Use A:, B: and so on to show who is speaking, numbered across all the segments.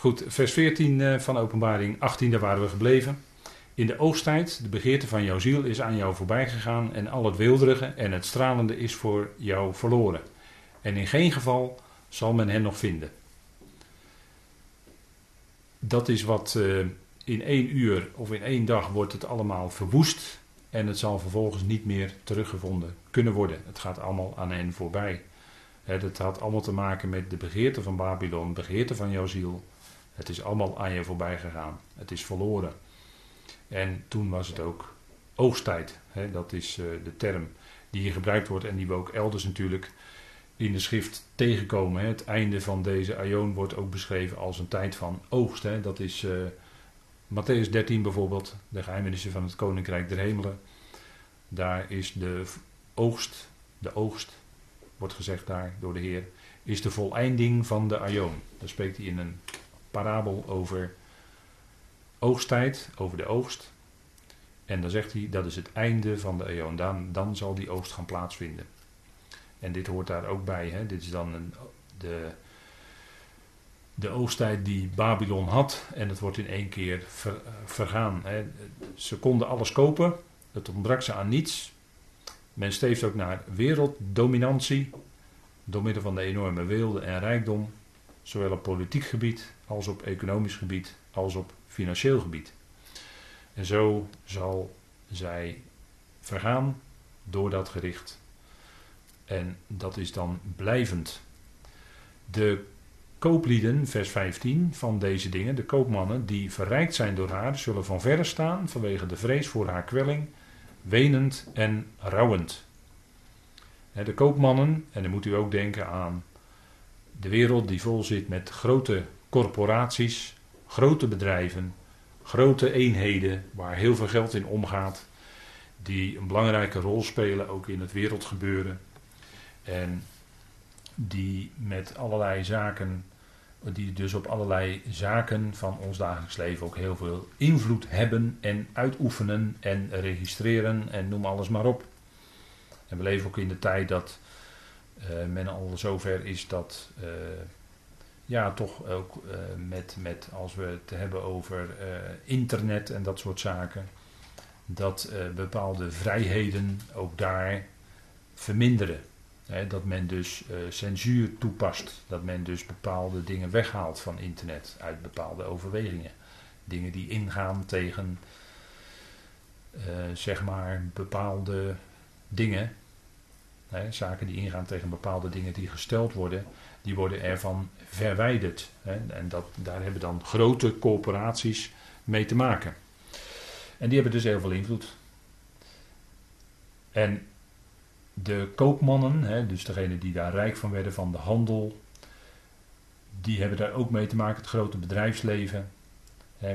A: Goed, vers 14 eh, van openbaring 18, daar waren we gebleven. In de oogsttijd, de begeerte van jouw ziel is aan jou voorbij gegaan en al het weelderige en het stralende is voor jou verloren. En in geen geval zal men hen nog vinden. Dat is wat uh, in één uur of in één dag wordt het allemaal verwoest en het zal vervolgens niet meer teruggevonden kunnen worden. Het gaat allemaal aan hen voorbij. Het had allemaal te maken met de begeerte van Babylon, de begeerte van jouw ziel. Het is allemaal aan je voorbij gegaan. Het is verloren. En toen was het ook oogsttijd. Dat is uh, de term die hier gebruikt wordt en die we ook elders natuurlijk in de schrift tegenkomen. Het einde van deze aion wordt ook beschreven als een tijd van oogst. Dat is uh, Matthäus 13 bijvoorbeeld, de geheimenissen van het Koninkrijk der Hemelen. Daar is de oogst, de oogst, wordt gezegd daar door de Heer, is de voleinding van de aion. Daar spreekt hij in een parabel over oogsttijd, over de oogst. En dan zegt hij dat is het einde van de eeuw. Dan, dan zal die oogst gaan plaatsvinden. En dit hoort daar ook bij. Hè? Dit is dan een, de, de oogsttijd die Babylon had. En het wordt in één keer vergaan. Hè? Ze konden alles kopen. Het ontbrak ze aan niets. Men steeft ook naar werelddominantie. Door middel van de enorme weelde en rijkdom. Zowel op politiek gebied als op economisch gebied als op financieel gebied. En zo zal zij vergaan door dat gericht. En dat is dan blijvend. De kooplieden, vers 15 van deze dingen, de koopmannen die verrijkt zijn door haar, zullen van verre staan vanwege de vrees voor haar kwelling, wenend en rouwend. De koopmannen, en dan moet u ook denken aan de wereld die vol zit met grote corporaties, grote bedrijven, grote eenheden waar heel veel geld in omgaat, die een belangrijke rol spelen ook in het wereldgebeuren. En die met allerlei zaken, die dus op allerlei zaken van ons dagelijks leven ook heel veel invloed hebben en uitoefenen en registreren en noem alles maar op. En we leven ook in de tijd dat men al zover is dat. Uh, ja, toch ook uh, met, met, als we het hebben over internet en dat soort zaken, dat bepaalde vrijheden ook daar verminderen. Dat men dus censuur toepast, dat men dus bepaalde dingen weghaalt van internet uit bepaalde overwegingen. Dingen die ingaan tegen, zeg maar, bepaalde dingen. Zaken die ingaan tegen bepaalde dingen die gesteld worden die worden ervan verwijderd. En dat, daar hebben dan grote corporaties mee te maken. En die hebben dus heel veel invloed. En de koopmannen, dus degene die daar rijk van werden van de handel, die hebben daar ook mee te maken, het grote bedrijfsleven.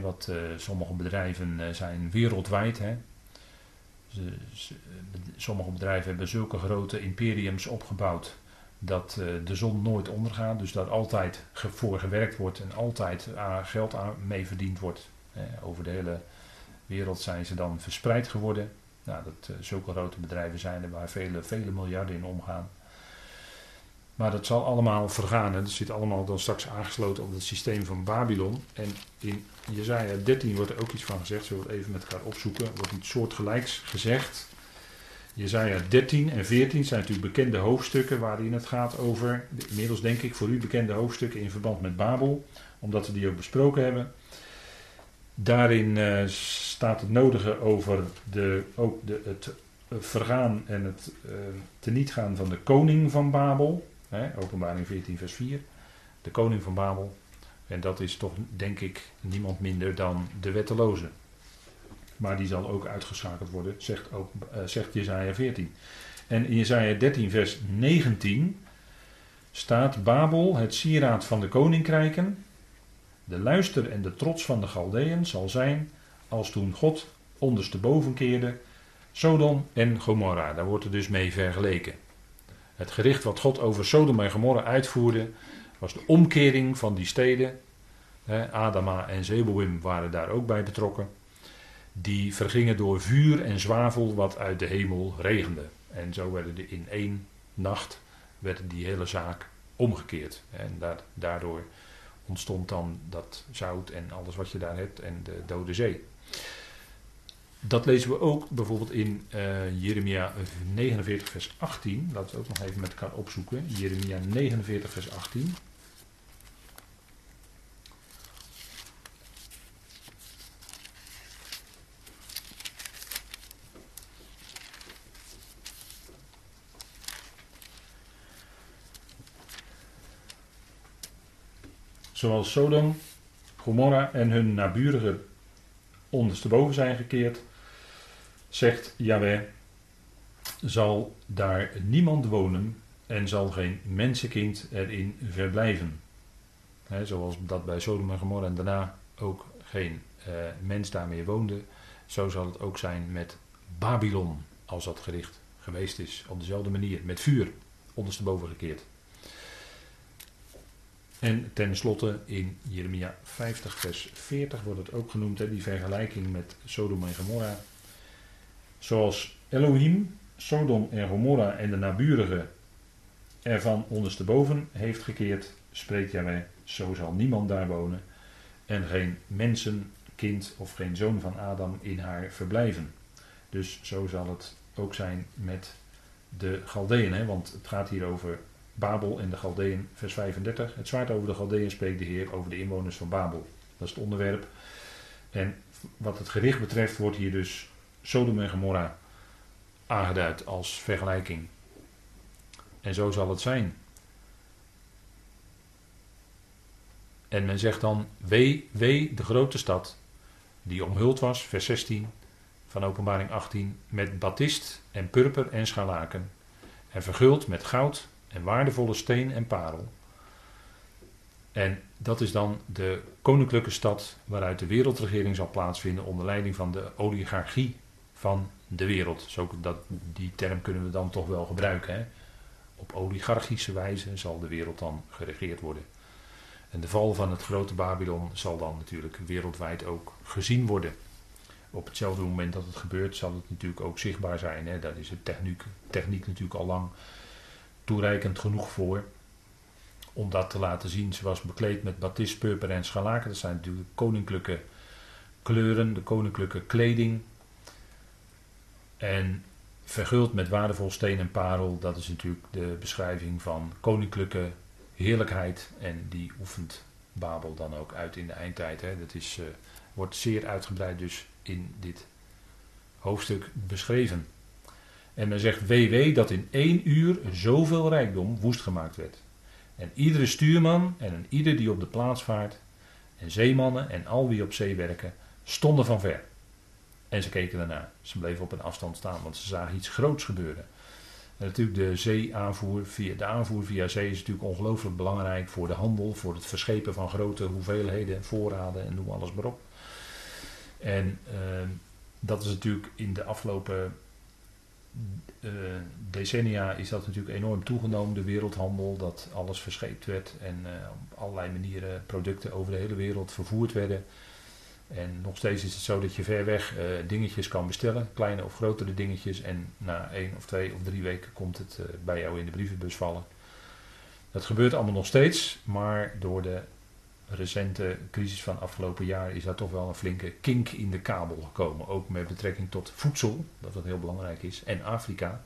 A: Wat uh, sommige bedrijven uh, zijn wereldwijd. Ze, sommige bedrijven hebben zulke grote imperiums opgebouwd dat uh, de zon nooit ondergaat. Dus daar altijd voor gewerkt wordt en altijd uh, geld aan mee verdiend wordt. Over de hele wereld zijn ze dan verspreid geworden. Nou, dat zulke grote bedrijven zijn er waar vele, vele miljarden in omgaan. Maar dat zal allemaal vergaan. En dat zit allemaal dan straks aangesloten op het systeem van Babylon. En in Jezaja 13 wordt er ook iets van gezegd. Zullen we het even met elkaar opzoeken. Er wordt iets soortgelijks gezegd. Jezaja 13 en 14 zijn natuurlijk bekende hoofdstukken waarin het gaat over, inmiddels denk ik voor u bekende hoofdstukken in verband met Babel, omdat we die ook besproken hebben. Daarin uh, staat het nodige over de, ook de, het vergaan en het uh, tenietgaan van de koning van Babel. Openbaring 14 vers 4. De koning van Babel. En dat is toch denk ik niemand minder dan de wetteloze. Maar die zal ook uitgeschakeld worden, zegt, ook, uh, zegt Jezaja 14. En in Jezaja 13 vers 19 staat Babel, het sieraad van de koninkrijken, de luister en de trots van de Galdeën zal zijn als toen God ondersteboven keerde Sodom en Gomorra. Daar wordt er dus mee vergeleken. Het gericht wat God over Sodom en Gomorra uitvoerde was de omkering van die steden. Adama en Zeboim waren daar ook bij betrokken die vergingen door vuur en zwavel wat uit de hemel regende. En zo werden er in één nacht werd die hele zaak omgekeerd. En daardoor ontstond dan dat zout en alles wat je daar hebt en de Dode Zee. Dat lezen we ook bijvoorbeeld in uh, Jeremia 49, vers 18. Laten we ook nog even met elkaar opzoeken. Jeremia 49, vers 18. Zoals Sodom, Gomorra en hun naburige ondersteboven zijn gekeerd, zegt Yahweh, zal daar niemand wonen en zal geen mensenkind erin verblijven. zoals dat bij Sodom en Gomorra en daarna ook geen uh, mens daar meer woonde, zo zal het ook zijn met Babylon, als dat gericht geweest is, op dezelfde manier, met vuur ondersteboven gekeerd. En tenslotte in Jeremia 50, vers 40 wordt het ook genoemd, hè, die vergelijking met Sodom en Gomorra. Zoals Elohim, Sodom en Gomorra en de naburige ervan ondersteboven heeft gekeerd, spreekt Jaweh, zo zal niemand daar wonen en geen mensenkind of geen zoon van Adam in haar verblijven. Dus zo zal het ook zijn met de Galdeën, want het gaat hier over Babel en de Galdeën, vers 35. Het zwaard over de Galdeën spreekt de Heer over de inwoners van Babel. Dat is het onderwerp. En wat het gericht betreft wordt hier dus Sodom en Gomorra aangeduid als vergelijking. En zo zal het zijn. En men zegt dan: Wee, wee de grote stad, die omhuld was, vers 16 van Openbaring 18, met batist en purper en scharlaken, en verguld met goud en waardevolle steen en parel. En dat is dan de koninklijke stad waaruit de wereldregering zal plaatsvinden onder leiding van de oligarchie van de wereld. Zo dat, die term kunnen we dan toch wel gebruiken. Hè? Op oligarchische wijze zal de wereld dan geregeerd worden. En de val van het grote Babylon zal dan natuurlijk wereldwijd ook gezien worden. Op hetzelfde moment dat het gebeurt, zal het natuurlijk ook zichtbaar zijn. Hè? Daar is de techniek, techniek natuurlijk al lang toereikend genoeg voor om dat te laten zien. Ze was bekleed met batist, purper en scharlaken. Dat zijn natuurlijk koninklijke kleuren, de koninklijke kleding. En verguld met waardevol steen en parel, dat is natuurlijk de beschrijving van koninklijke heerlijkheid. En die oefent Babel dan ook uit in de eindtijd. Hè. Dat is, uh, wordt zeer uitgebreid dus in dit hoofdstuk beschreven. En men zegt WW dat in één uur zoveel rijkdom woest gemaakt werd. En iedere stuurman en ieder die op de plaats vaart, en zeemannen en al wie op zee werken, stonden van ver. En ze keken ernaar. Ze bleven op een afstand staan, want ze zagen iets groots gebeuren. En natuurlijk de zeeaanvoer, via, de aanvoer via zee is natuurlijk ongelooflijk belangrijk voor de handel, voor het verschepen van grote hoeveelheden, voorraden en noem alles maar op. En uh, dat is natuurlijk in de afgelopen uh, decennia is dat natuurlijk enorm toegenomen, de wereldhandel, dat alles verscheept werd en uh, op allerlei manieren producten over de hele wereld vervoerd werden. En nog steeds is het zo dat je ver weg uh, dingetjes kan bestellen, kleine of grotere dingetjes, en na één of twee of drie weken komt het bij jou in de brievenbus vallen. Dat gebeurt allemaal nog steeds, maar door de recente crisis van afgelopen jaar is daar toch wel een flinke kink in de kabel gekomen. Ook met betrekking tot voedsel, dat dat heel belangrijk is, en Afrika.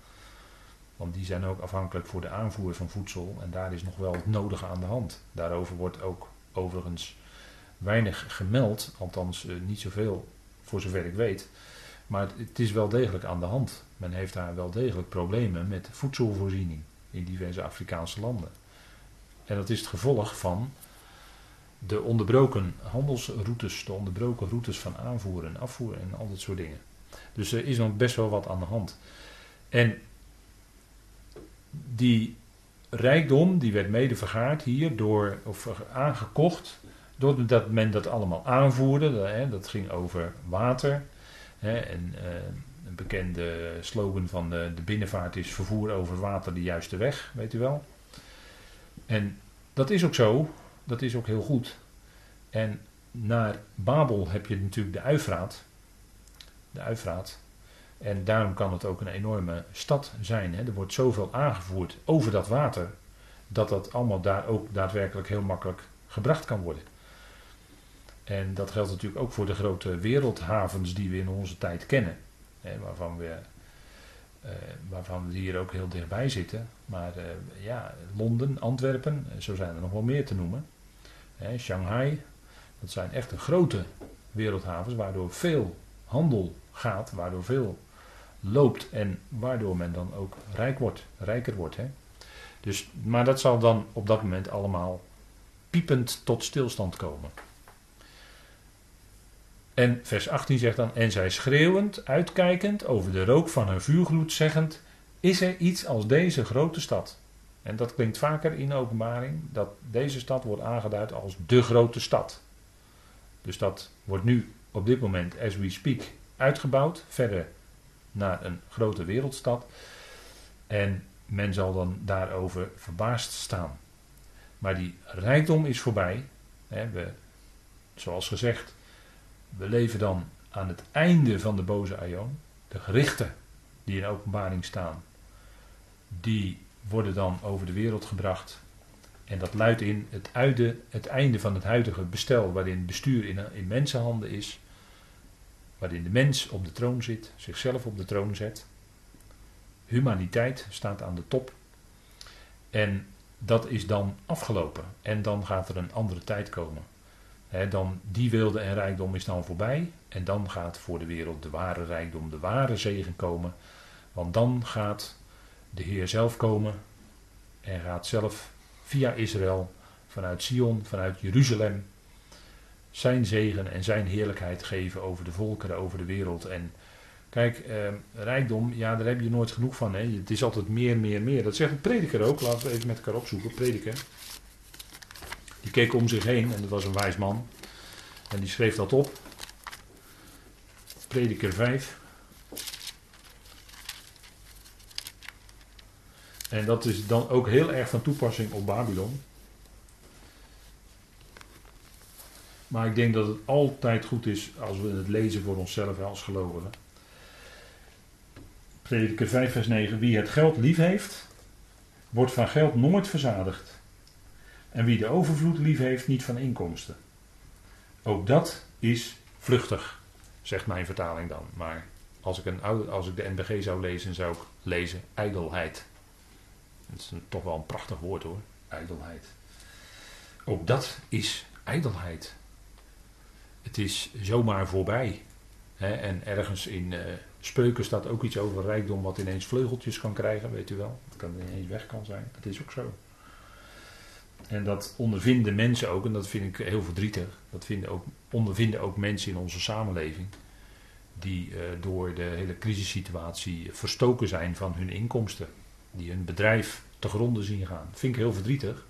A: Want die zijn ook afhankelijk voor de aanvoer van voedsel en daar is nog wel het nodige aan de hand. Daarover wordt ook overigens weinig gemeld, althans uh, niet zoveel voor zover ik weet. Maar het, het, is wel degelijk aan de hand. Men heeft daar wel degelijk problemen met voedselvoorziening in diverse Afrikaanse landen. En dat is het gevolg van de onderbroken handelsroutes, de onderbroken routes van aanvoer en afvoer en al dat soort dingen. Dus er is nog best wel wat aan de hand. En die rijkdom die werd mede vergaard hier door, of aangekocht, doordat men dat allemaal aanvoerde. Dat, ging over water. En uh, een bekende slogan van de, binnenvaart is vervoer over water de juiste weg, weet u wel. En dat is ook zo, dat is ook heel goed. En naar Babel heb je natuurlijk de Uifraat. De Uifraat. En daarom kan het ook een enorme stad zijn. Er wordt zoveel aangevoerd over dat water. Dat dat allemaal daar ook daadwerkelijk heel makkelijk gebracht kan worden. En dat geldt natuurlijk ook voor de grote wereldhavens die we in onze tijd kennen. Hè, waarvan, we, uh, waarvan we hier ook heel dichtbij zitten. Maar uh, ja, Londen, Antwerpen, zo zijn er nog wel meer te noemen. Hè, Shanghai, dat zijn echt grote wereldhavens waardoor veel handel gaat, waardoor veel loopt en waardoor men dan ook rijk wordt, rijker wordt. Hè? Dus, maar dat zal dan op dat moment allemaal piepend tot stilstand komen. En vers 18 zegt dan: En zij schreeuwend, uitkijkend over de rook van hun vuurgloed, zeggend: Is er iets als deze grote stad? En dat klinkt vaker in de openbaring, dat deze stad wordt aangeduid als de grote stad. Dus dat wordt nu op dit moment, as we speak, uitgebouwd, verder naar een grote wereldstad. En men zal dan daarover verbaasd staan. Maar die rijkdom is voorbij. we, zoals gezegd, we leven dan aan het einde van de boze aion. De gerichten die in openbaring staan, die worden dan over de wereld gebracht. En dat luidt in het, uide, het einde van het huidige bestel, waarin bestuur in, in mensenhanden is. Waarin de mens op de troon zit, zichzelf op de troon zet. Humaniteit staat aan de top. En dat is dan afgelopen. En dan gaat er een andere tijd komen. Dan die wilde en rijkdom is dan voorbij. En dan gaat voor de wereld de ware rijkdom, de ware zegen komen. Want dan gaat de Heer zelf komen. En gaat zelf via Israël, vanuit Sion, vanuit Jeruzalem, zijn zegen en zijn heerlijkheid geven over de volkeren, over de wereld. En kijk, eh, rijkdom, ja, daar heb je nooit genoeg van. Hè. Het is altijd meer, meer, meer. Dat zegt een prediker ook. Laten we even met elkaar opzoeken. Prediker. Die keek om zich heen en dat was een wijs man. En die schreef dat op. Prediker 5. En dat is dan ook heel erg van toepassing op Babylon. Maar ik denk dat het altijd goed is als we het lezen voor onszelf als gelovigen. Prediker 5 vers 9. Wie het geld lief heeft, wordt van geld nooit verzadigd. En wie de overvloed lief heeft, niet van inkomsten. Ook dat is vluchtig, zegt mijn vertaling dan. Maar als ik, een, als ik de NBG zou lezen, zou ik lezen ijdelheid. Dat is toch wel een prachtig woord hoor, ijdelheid. Ook dat is ijdelheid. Het is zomaar voorbij. en ergens in uh, Spreuken staat ook iets over rijkdom wat ineens vleugeltjes kan krijgen, weet u wel. Dat kan ineens weg kan zijn. Dat is ook zo. En dat ondervinden mensen ook, en dat vind ik heel verdrietig. Dat vinden ook, ondervinden ook mensen in onze samenleving. Die uh, door de hele crisissituatie verstoken zijn van hun inkomsten die hun bedrijf te gronden zien gaan. Dat vind ik heel verdrietig.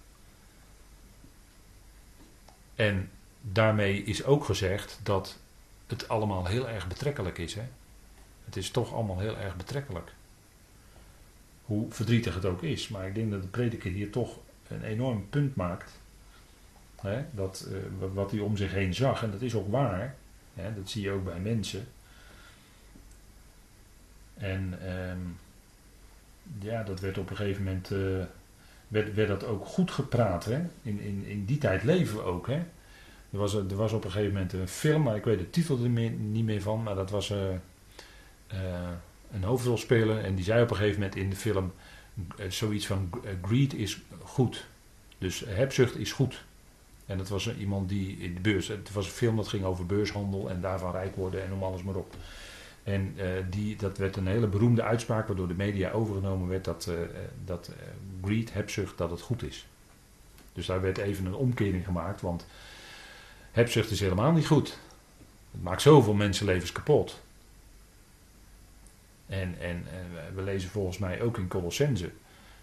A: En daarmee is ook gezegd dat het allemaal heel erg betrekkelijk is. Hè? Het is toch allemaal heel erg betrekkelijk. Hoe verdrietig het ook is. Maar ik denk dat de prediker hier toch een enorm punt maakt. Hè? Dat, uh, wat hij om zich heen zag. En dat is ook waar. Hè? Dat zie je ook bij mensen. En... Uh, ja, dat werd op een gegeven moment uh, werd, werd dat ook goed gepraat. Hè? In, in, in die tijd leven we ook. Hè? Er, was, er was op een gegeven moment een film, maar ik weet de titel er niet meer van. Maar dat was uh, een hoofdrolspeler en die zei op een gegeven moment in de film zoiets van greed is goed. Dus hebzucht is goed. En dat was iemand die in de beurs. Het was een film dat ging over beurshandel en daarvan rijk worden en noem alles maar op. En uh, die, dat werd een hele beroemde uitspraak, waardoor de media overgenomen werd dat, uh, dat greed, hebzucht, dat het goed is. Dus daar werd even een omkering gemaakt, want hebzucht is helemaal niet goed. Het maakt zoveel mensenlevens kapot. En, en, en we lezen volgens mij ook in Colossense.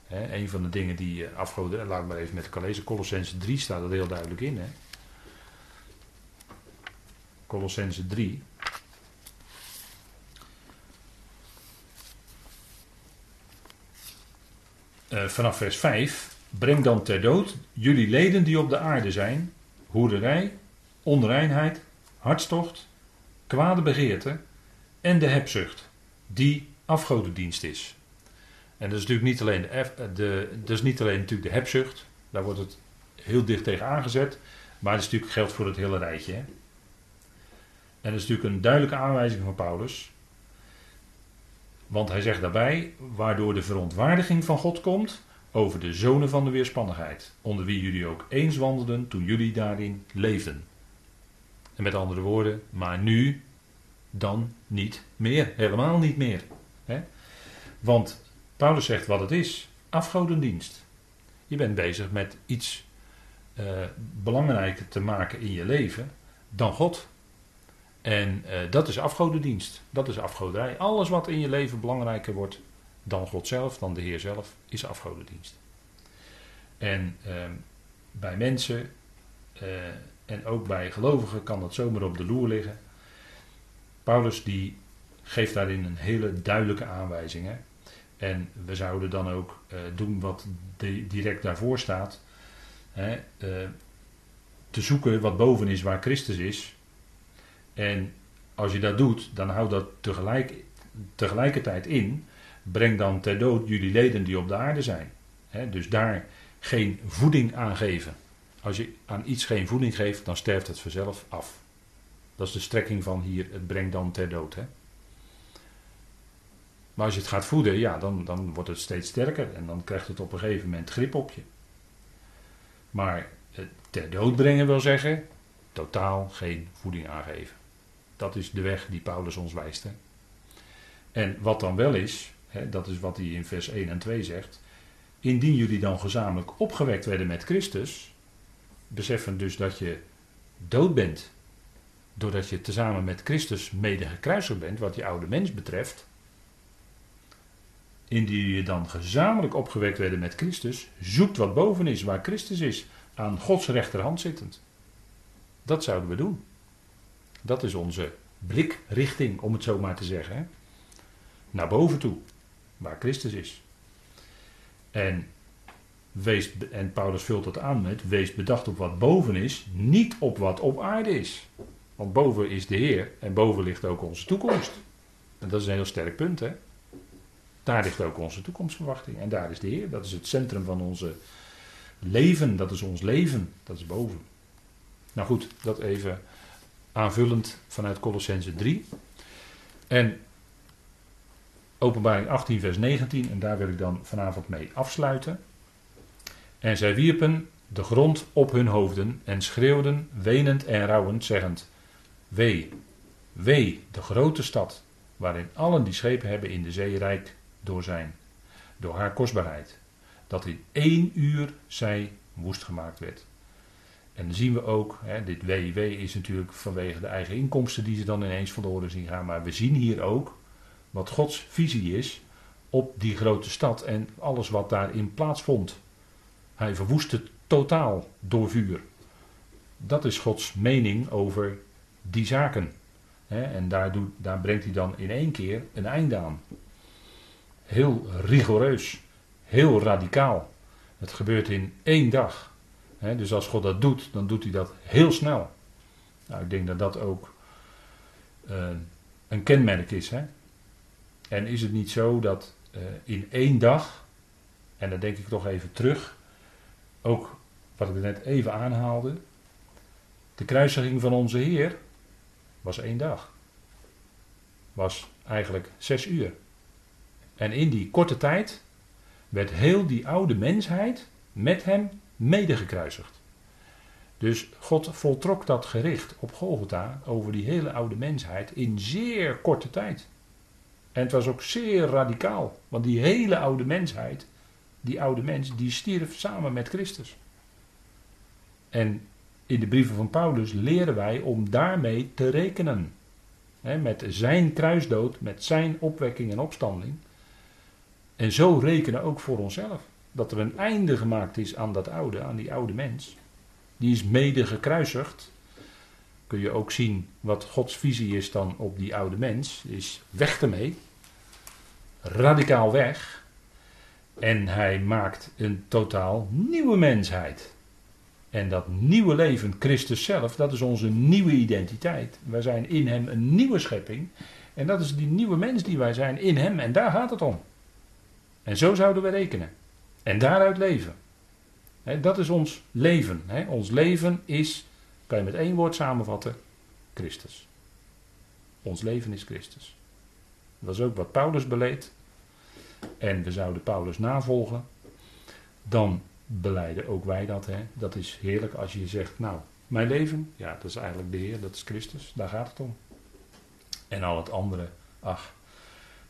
A: Hè, een van de dingen die afgoden, laat ik maar even met elkaar lezen. Colossense 3 staat er heel duidelijk in. Hè. Colossense 3. uh, vanaf vers 5. Breng dan ter dood jullie leden die op de aarde zijn: hoerderij, onreinheid, hartstocht, kwade begeerte en de hebzucht, die afgodendienst is. En dat is natuurlijk niet alleen de, de, dat is niet alleen natuurlijk de hebzucht, daar wordt het heel dicht tegen aangezet. Maar dat is natuurlijk geldt voor het hele rijtje. En dat is natuurlijk een duidelijke aanwijzing van Paulus. Want hij zegt daarbij, waardoor de verontwaardiging van God komt over de zonen van de weerspannigheid, onder wie jullie ook eens wandelden toen jullie daarin leefden. En met andere woorden, maar nu dan niet meer, helemaal niet meer. Hè? Want Paulus zegt wat het is, afgodendienst. Je bent bezig met iets uh, belangrijker te maken in je leven dan God. En uh, dat is afgodendienst. Dat is afgoderij. Alles wat in je leven belangrijker wordt dan God zelf, dan de Heer zelf, is afgodendienst. En uh, bij mensen uh, en ook bij gelovigen kan dat zomaar op de loer liggen. Paulus die geeft daarin een hele duidelijke aanwijzing. Hè? En we zouden dan ook doen wat direct daarvoor staat. Hè? te zoeken wat boven is waar Christus is en als je dat doet, dan houdt dat tegelijk, tegelijkertijd in. Breng dan ter dood jullie leden die op de aarde zijn. dus daar geen voeding aan geven. Als je aan iets geen voeding geeft, dan sterft het vanzelf af. Dat is de strekking van hier, het brengt dan ter dood. Maar als je het gaat voeden, ja, dan, dan wordt het steeds sterker en dan krijgt het op een gegeven moment grip op je. Maar ter dood brengen wil zeggen, totaal geen voeding aangeven. Dat is de weg die Paulus ons wijst. Hè? En wat dan wel is, hè, dat is wat hij in vers 1 en 2 zegt. Indien jullie dan gezamenlijk opgewekt werden met Christus, beseffen dus dat je dood bent, doordat je tezamen met Christus mede bent, wat je oude mens betreft. Indien jullie dan gezamenlijk opgewekt werden met Christus, zoekt wat boven is, waar Christus is, aan Gods rechterhand zittend. Dat zouden we doen. Dat is onze blikrichting, om het zo maar te zeggen. Naar boven toe, waar Christus is. En, wees, en Paulus vult het aan met: wees bedacht op wat boven is, niet op wat op aarde is. Want boven is de Heer en boven ligt ook onze toekomst. En dat is een heel sterk punt, hè? Daar ligt ook onze toekomstverwachting. En daar is de Heer. Dat is het centrum van onze leven. Dat is ons leven. Dat is boven. Nou goed, dat even aanvullend vanuit Colossense 3. En openbaring 18 vers 19, en daar wil ik dan vanavond mee afsluiten. En zij wierpen de grond op hun hoofden en schreeuwden, wenend en rouwend, zeggend: Wee, wee, de grote stad, waarin allen die schepen hebben in de zee rijk door zijn, door haar kostbaarheid, dat in één uur zij woest gemaakt werd. En dan zien we ook, hè, dit WW is natuurlijk vanwege de eigen inkomsten die ze dan ineens verloren zien gaan. Maar we zien hier ook wat Gods visie is op die grote stad en alles wat daarin plaatsvond. Hij verwoest het totaal door vuur. Dat is Gods mening over die zaken. En daar, doet, daar brengt hij dan in één keer een einde aan. Heel rigoureus, heel radicaal. Het gebeurt in één dag dus als God dat doet, dan doet hij dat heel snel. Nou, ik denk dat dat ook uh, een kenmerk is. Hè? En is het niet zo dat uh, in één dag, en dan denk ik toch even terug, ook wat ik net even aanhaalde, de kruisiging van onze Heer was één dag. Was eigenlijk zes uur. En in die korte tijd werd heel die oude mensheid met hem medegekruisigd. Dus God voltrok dat gericht op Golgotha over die hele oude mensheid in zeer korte tijd. En het was ook zeer radicaal, want die hele oude mensheid, die oude mens, die stierf samen met Christus. En in de brieven van Paulus leren wij om daarmee te rekenen. met zijn kruisdood, met zijn opwekking en opstanding. En zo rekenen ook voor onszelf dat er een einde gemaakt is aan dat oude, aan die oude mens. Die is mede gekruisigd. Kun je ook zien wat Gods visie is dan op die oude mens. Is weg ermee. Radicaal weg. En hij maakt een totaal nieuwe mensheid. En dat nieuwe leven, Christus zelf, dat is onze nieuwe identiteit. Wij zijn in hem een nieuwe schepping. En dat is die nieuwe mens die wij zijn in hem. En daar gaat het om. En zo zouden we rekenen. En daaruit leven. dat is ons leven. Ons leven is, kan je met één woord samenvatten, Christus. Ons leven is Christus. Dat is ook wat Paulus beleed. En we zouden Paulus navolgen. Dan beleiden ook wij dat. Hè? Dat is heerlijk als je zegt, nou, mijn leven, ja, dat is eigenlijk de Heer, dat is Christus. Daar gaat het om. En al het andere, ach,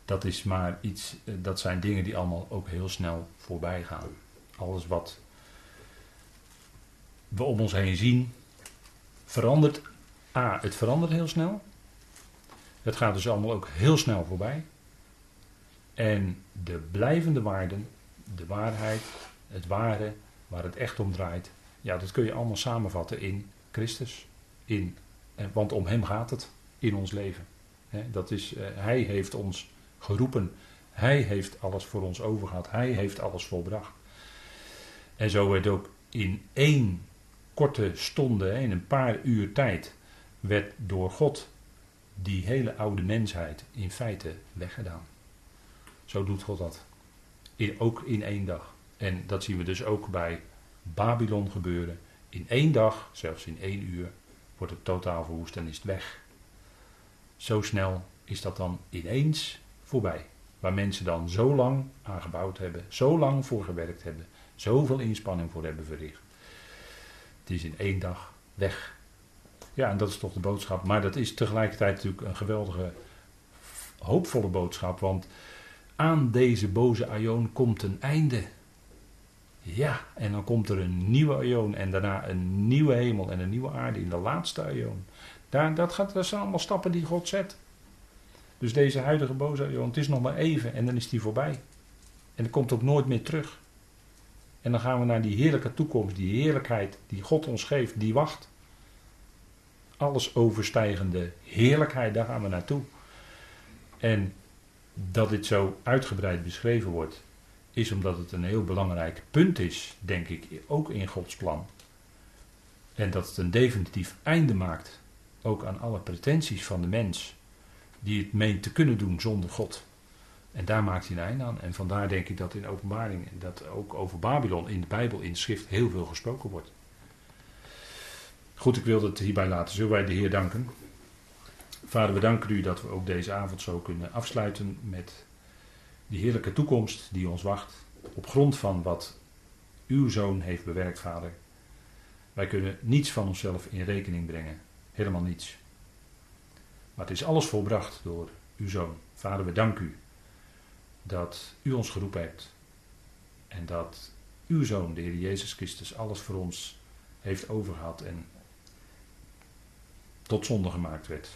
A: dat is maar iets, eh, dat zijn dingen die allemaal ook heel snel voorbij gaan. Alles wat we om ons heen zien, verandert. A, het verandert heel snel. Het gaat dus allemaal ook heel snel voorbij. En de blijvende waarden, de waarheid, het ware, waar het echt om draait, ja, dat kun je allemaal samenvatten in Christus. In, want om Hem gaat het in ons leven. dat is, eh, hij heeft ons geroepen. Hij heeft alles voor ons overgehad. Hij heeft alles volbracht. En zo werd ook in één korte stonde, in een paar uur tijd, werd door God die hele oude mensheid in feite weggedaan. Zo doet God dat. Ook in één dag. En dat zien we dus ook bij Babylon gebeuren. In één dag, zelfs in één uur, wordt het totaal verwoest en is het weg. Zo snel is dat dan ineens voorbij. Waar mensen dan zo lang aan gebouwd hebben, zo lang voor gewerkt hebben, zoveel inspanning voor hebben verricht. Het is in één dag weg. Ja, en dat is toch de boodschap. Maar dat is tegelijkertijd natuurlijk een geweldige, hoopvolle boodschap. Want aan deze boze Aion komt een einde. Ja, en dan komt er een nieuwe Aion en daarna een nieuwe hemel en een nieuwe aarde in de laatste Aion. Daar, dat, gaat, dat zijn allemaal stappen die God zet. Dus deze huidige boze Aion, het is nog maar even en dan is die voorbij. En dat komt ook nooit meer terug. En dan gaan we naar die heerlijke toekomst, die heerlijkheid die God ons geeft, die wacht. Alles overstijgende heerlijkheid, daar gaan we naartoe. En dat dit zo uitgebreid beschreven wordt, is omdat het een heel belangrijk punt is, denk ik, ook in Gods plan. En dat het een definitief einde maakt, ook aan alle pretenties van de mens, die het meent te kunnen doen zonder God. En daar maakt hij een einde aan. En vandaar denk ik dat in openbaring, dat ook over Babylon in de Bijbel, in de schrift, heel veel gesproken wordt. Goed, ik wil het hierbij laten. Zullen wij de Heer danken? Vader, we danken u dat we ook deze avond zo kunnen afsluiten met die heerlijke toekomst die ons wacht. Op grond van wat uw zoon heeft bewerkt, Vader. Wij kunnen niets van onszelf in rekening brengen. Helemaal niets. Maar het is alles volbracht door uw zoon. Vader, we danken u dat u ons geroepen hebt. En dat uw zoon, de Heer Jezus Christus, alles voor ons heeft overgehad en tot zonde gemaakt werd.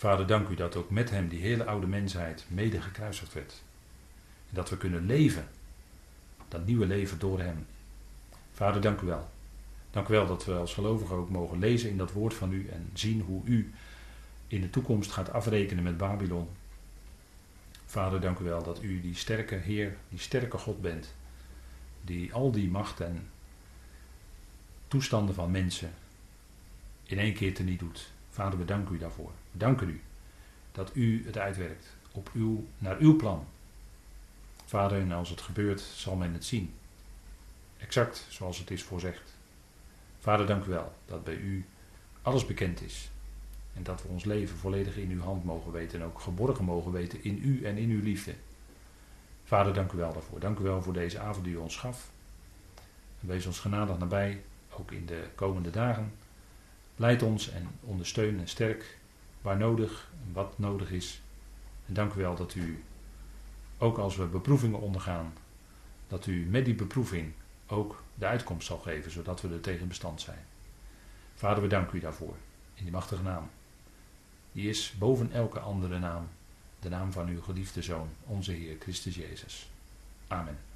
A: Vader, dank u dat ook met hem die hele oude mensheid mede gekruisigd werd. En dat we kunnen leven, dat nieuwe leven door hem. Vader, dank u wel. Dank u wel dat we als gelovigen ook mogen lezen in dat woord van u en zien hoe u in de toekomst gaat afrekenen met Babylon. Vader, dank u wel dat u die sterke Heer, die sterke God bent, die al die macht en toestanden van mensen in één keer teniet doet. Vader, we danken u daarvoor. We danken u dat u het uitwerkt op uw, naar uw plan. Vader, en als het gebeurt, zal men het zien. Exact zoals het is voorzegd. Vader, dank u wel dat bij u alles bekend is. En dat we ons leven volledig in uw hand mogen weten en ook geborgen mogen weten in u en in uw liefde. Vader, dank u wel daarvoor. Dank u wel voor deze avond die u ons gaf. Wees ons genadig nabij, ook in de komende dagen. Leid ons en ondersteun en sterk waar nodig en wat nodig is. En dank u wel dat u, ook als we beproevingen ondergaan, dat u met die beproeving ook de uitkomst zal geven, zodat we er tegen bestand zijn. Vader, we danken u daarvoor, in die machtige naam. Die is boven elke andere naam, de naam van uw geliefde Zoon, onze Heer Christus Jezus. Amen.